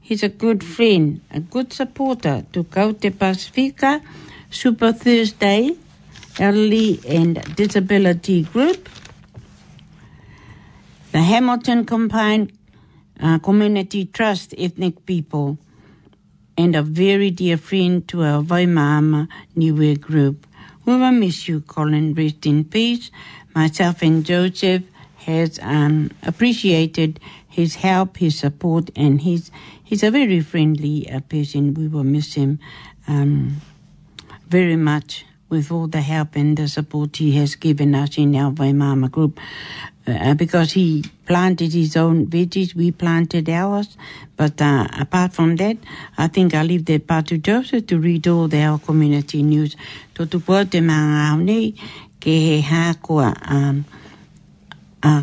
He's a good friend, a good supporter to Cote Pacifica, Super Thursday, Elderly and Disability Group, the Hamilton Combined uh, Community Trust Ethnic People, and a very dear friend to our Waimama Niue Group. We will miss you, Colin Rest in peace. Myself and Joseph has um, appreciated his help, his support, and he's he's a very friendly uh, person. We will miss him um, very much with all the help and the support he has given us in our Weimar group. Uh, uh, because he planted his own veggies, we planted ours. But uh, apart from that, I think I leave that part to Joseph to read all the our community news. To tu pō te mga aone, ke he hākua um, uh,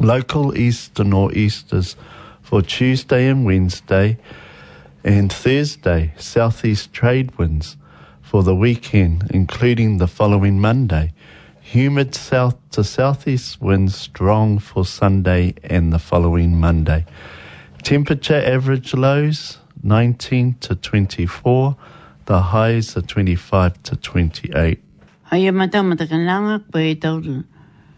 Local east to northeasters for Tuesday and Wednesday and Thursday, southeast trade winds for the weekend, including the following Monday. humid south to southeast winds strong for Sunday and the following Monday. Temperature average lows 19 to 24, the highs are 25 to 28. Hai e mata mata koe e tauru.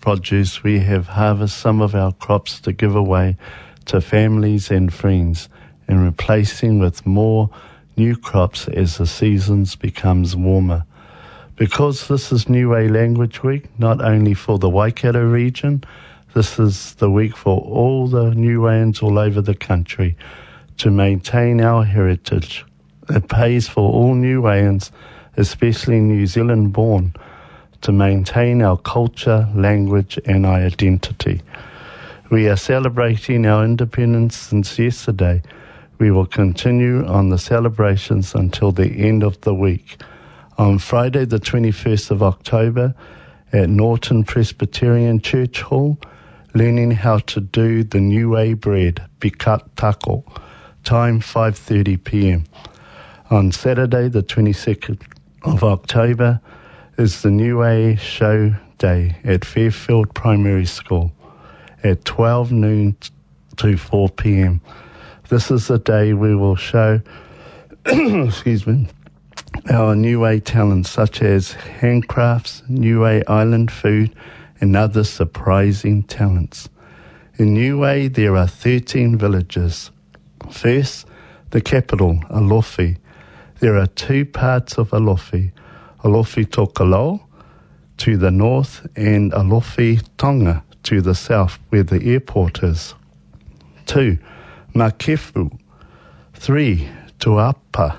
produce, we have harvested some of our crops to give away to families and friends and replacing with more new crops as the seasons becomes warmer. Because this is New Way Language Week, not only for the Waikato region, this is the week for all the New Wayans all over the country to maintain our heritage. It pays for all New Wayans, especially New Zealand born, to maintain our culture, language, and our identity. We are celebrating our independence since yesterday. We will continue on the celebrations until the end of the week. On Friday, the 21st of October, at Norton Presbyterian Church Hall, learning how to do the new way bread, bikat taco, time 5.30 p.m. On Saturday, the 22nd of October, is the New A Show Day at Fairfield Primary School at 12 noon to 4 p.m. This is the day we will show, excuse me, our New A talents such as handcrafts, New A island food, and other surprising talents. In New A, there are 13 villages. First, the capital, Alofi. There are two parts of Alofi. Alofi Tokelau to the north and Alofi Tonga to the south where the airport is. 2. Makefu 3. Tuapa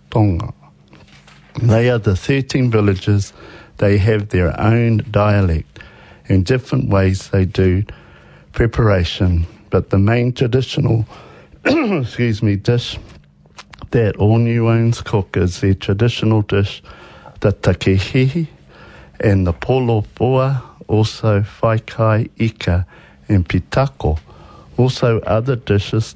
They are the 13 villages. They have their own dialect and different ways they do preparation. But the main traditional, excuse me, dish that all New Orleans cook is their traditional dish, the takihihi and the polo poa also whaikai ika and pitako. Also other dishes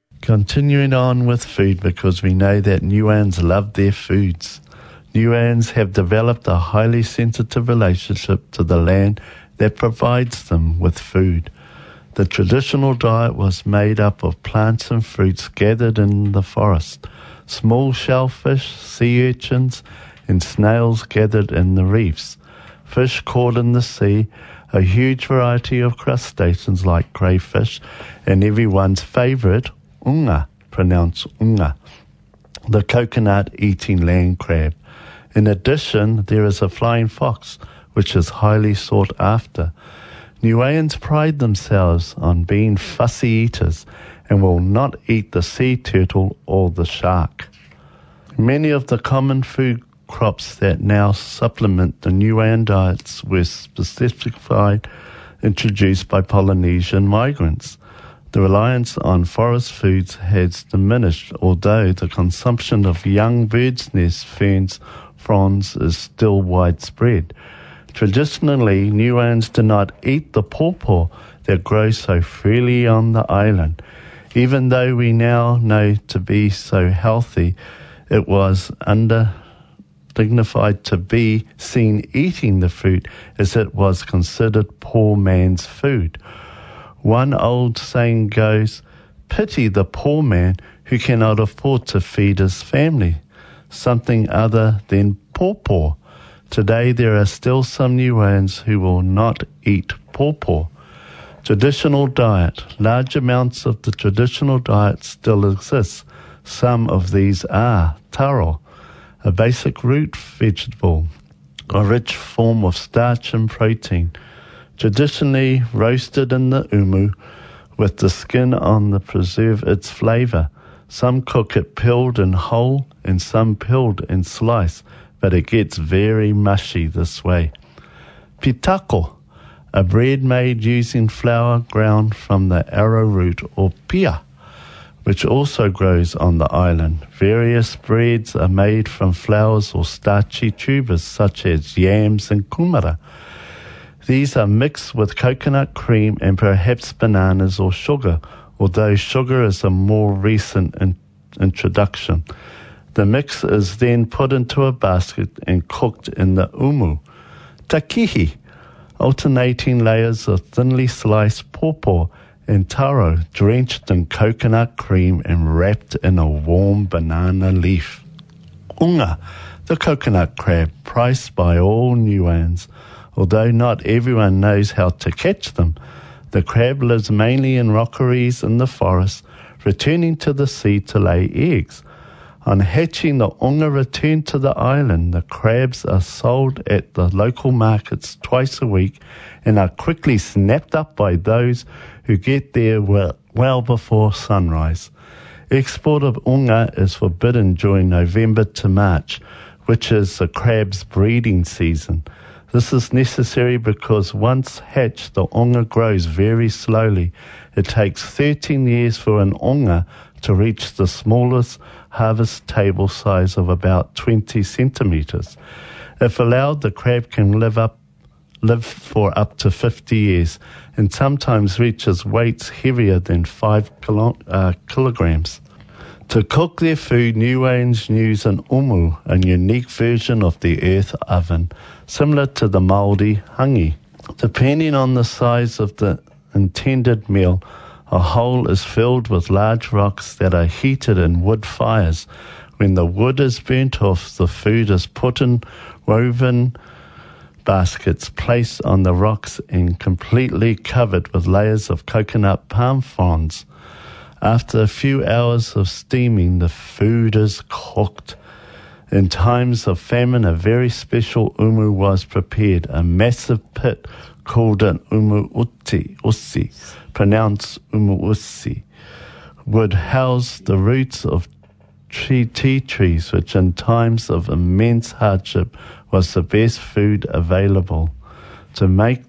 Continuing on with food because we know that New Ans love their foods. New Ans have developed a highly sensitive relationship to the land that provides them with food. The traditional diet was made up of plants and fruits gathered in the forest, small shellfish, sea urchins, and snails gathered in the reefs, fish caught in the sea, a huge variety of crustaceans like crayfish, and everyone's favourite, unga, pronounced unga, the coconut eating land crab. In addition, there is a flying fox, which is highly sought after. Niueans pride themselves on being fussy eaters and will not eat the sea turtle or the shark. Many of the common food crops that now supplement the Niuean diets were specified introduced by Polynesian migrants. The reliance on forest foods has diminished, although the consumption of young birds' nest ferns, fronds is still widespread. Traditionally, Nuans do not eat the pawpaw that grows so freely on the island. Even though we now know to be so healthy, it was under dignified to be seen eating the fruit as it was considered poor man's food. One old saying goes, Pity the poor man who cannot afford to feed his family. Something other than pawpaw Today, there are still some New Wayans who will not eat pawpaw. Traditional diet. Large amounts of the traditional diet still exist. Some of these are taro, a basic root vegetable, a rich form of starch and protein, traditionally roasted in the umu with the skin on to preserve its flavour. Some cook it peeled and whole, and some peeled and sliced but it gets very mushy this way. Pitako, a bread made using flour ground from the arrowroot or pia, which also grows on the island. Various breads are made from flours or starchy tubers such as yams and kumara. These are mixed with coconut cream and perhaps bananas or sugar, although sugar is a more recent in introduction. The mix is then put into a basket and cooked in the umu, takihi, alternating layers of thinly sliced pawpaw and taro drenched in coconut cream and wrapped in a warm banana leaf. Unga, the coconut crab, prized by all Niuans. Although not everyone knows how to catch them, the crab lives mainly in rockeries in the forest, returning to the sea to lay eggs – On hatching, the onga return to the island. The crabs are sold at the local markets twice a week and are quickly snapped up by those who get there well, well before sunrise. Export of onga is forbidden during November to March, which is the crab's breeding season. This is necessary because once hatched, the onga grows very slowly. It takes 13 years for an onga to reach the smallest harvest table size of about 20 centimetres. If allowed, the crab can live up live for up to 50 years and sometimes reaches weights heavier than 5 kilo, uh, kilograms. To cook their food, New Age news an umu, a unique version of the earth oven, similar to the Māori hangi. Depending on the size of the intended meal, A hole is filled with large rocks that are heated in wood fires. When the wood is burnt off, the food is put in woven baskets placed on the rocks and completely covered with layers of coconut palm fronds. After a few hours of steaming, the food is cooked. In times of famine, a very special umu was prepared, a massive pit called an umu uti, usi, pronounce umuusi, would house the roots of tree tea trees, which in times of immense hardship was the best food available. To make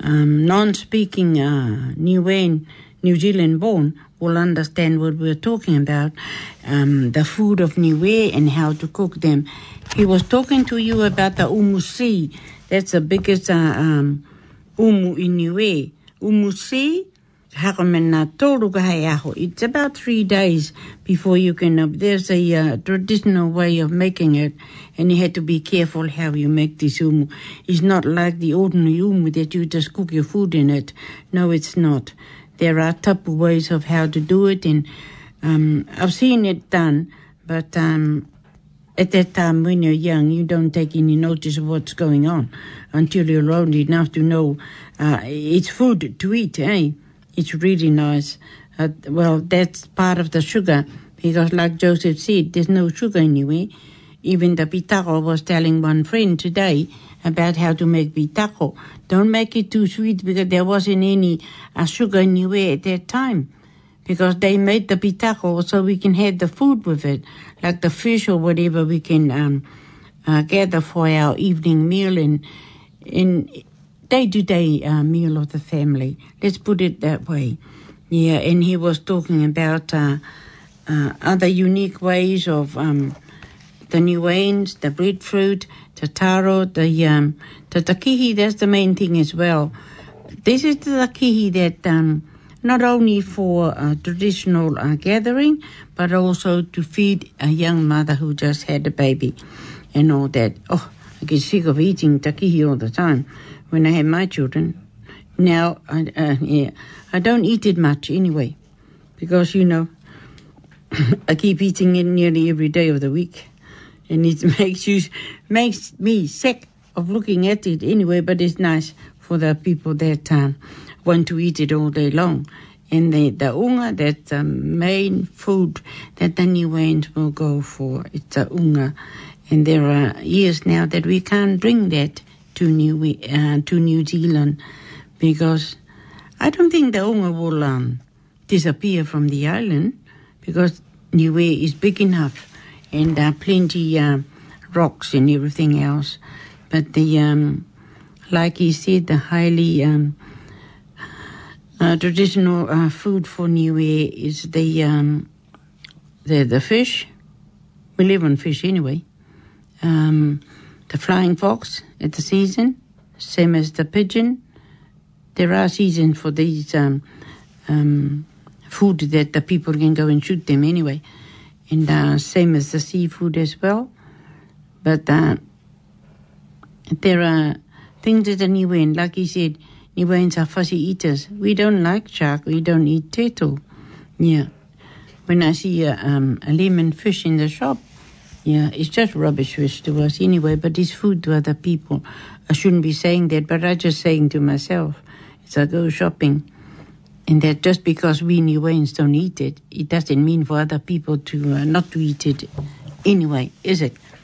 um, non-speaking uh, New Wayne, New Zealand born will understand what we're talking about, um, the food of Niue and how to cook them. He was talking to you about the umusi. That's the biggest uh, um, umu in Niue. Umusi hakamena tōru ka hei aho. It's about three days before you can, uh, there's a uh, traditional way of making it and you have to be careful how you make this umu. It's not like the ordinary umu that you just cook your food in it. No, it's not. There are tapu ways of how to do it and um, I've seen it done, but um, at that time when you're young, you don't take any notice of what's going on until you're old enough to know uh, it's food to eat, eh? it's really nice. Uh, well, that's part of the sugar because, like Joseph said, there's no sugar anyway. Even the pitaco was telling one friend today about how to make pitaco. Don't make it too sweet because there wasn't any uh, sugar anyway at that time. Because they made the pitaco so we can have the food with it, like the fish or whatever we can um, uh, gather for our evening meal. And, and day to day uh, meal of the family. Let's put it that way. Yeah, and he was talking about uh, uh, other unique ways of um, the new wines, the breadfruit, the taro, the um, the takihi. That's the main thing as well. This is the takihi that um, not only for a uh, traditional uh, gathering, but also to feed a young mother who just had a baby, and all that. Oh, I get sick of eating takihi all the time. when I had my children. Now, I, uh, yeah, I don't eat it much anyway, because you know, I keep eating it nearly every day of the week, and it makes you makes me sick of looking at it anyway. But it's nice for the people that um, want to eat it all day long, and the the unga that's the main food that the New Wayans will go for. It's the unga, and there are years now that we can't bring that to New uh, to New Zealand because I don't think the Onga will um, disappear from the island because Niue is big enough and there are plenty uh, rocks and everything else. But the um, like he said, the highly um, uh, traditional uh, food for Niue is the um, the the fish. We live on fish anyway. Um, the flying fox, at the season, same as the pigeon. There are seasons for these um, um, food that the people can go and shoot them anyway, and uh, same as the seafood as well. But uh, there are things that are new, and like you said, Niwans are fussy eaters. We don't like shark. We don't eat turtle. Yeah. When I see a, um, a lemon fish in the shop, yeah, it's just rubbish wish to us anyway, but it's food to other people. I shouldn't be saying that, but I'm just saying to myself, it's like go shopping, and that just because we New Waynes don't eat it, it doesn't mean for other people to uh, not to eat it anyway, is it?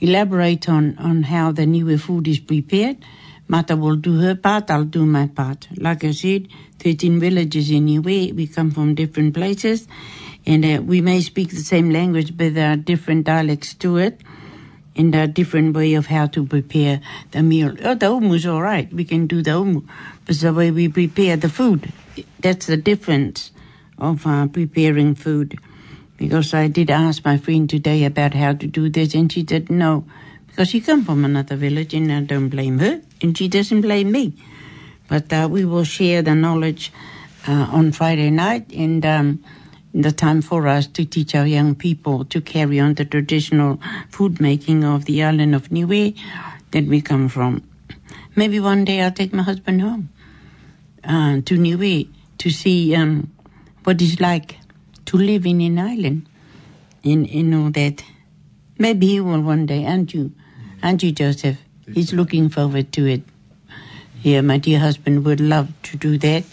elaborate on, on how the new food is prepared. Mata will do her part, I'll do my part. Like I said, 13 villages anyway, we come from different places, and uh, we may speak the same language, but there are different dialects to it. In a different way of how to prepare the meal. Oh, the is all right. We can do the omu, but the way we prepare the food, that's the difference of uh, preparing food. Because I did ask my friend today about how to do this, and she said no, because she come from another village, and I don't blame her, and she doesn't blame me. But uh, we will share the knowledge uh, on Friday night, and. Um, the time for us to teach our young people to carry on the traditional food making of the island of Niue that we come from. Maybe one day I'll take my husband home uh, to Niue to see um, what it's like to live in an island and, in all that. Maybe he will one day, aren't you? Aren't you, Joseph? He's looking forward to it. Yeah, my dear husband would love to do that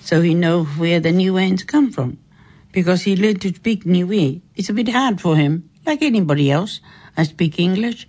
so he knows where the new ends come from. because he learned to speak new way. It's a bit hard for him, like anybody else. I speak English,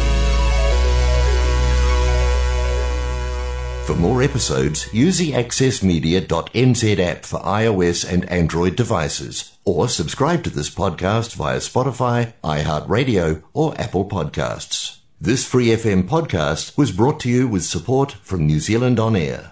episodes, use the accessmedia.nz app for iOS and Android devices, or subscribe to this podcast via Spotify, iHeartRadio, or Apple Podcasts. This free FM podcast was brought to you with support from New Zealand On Air.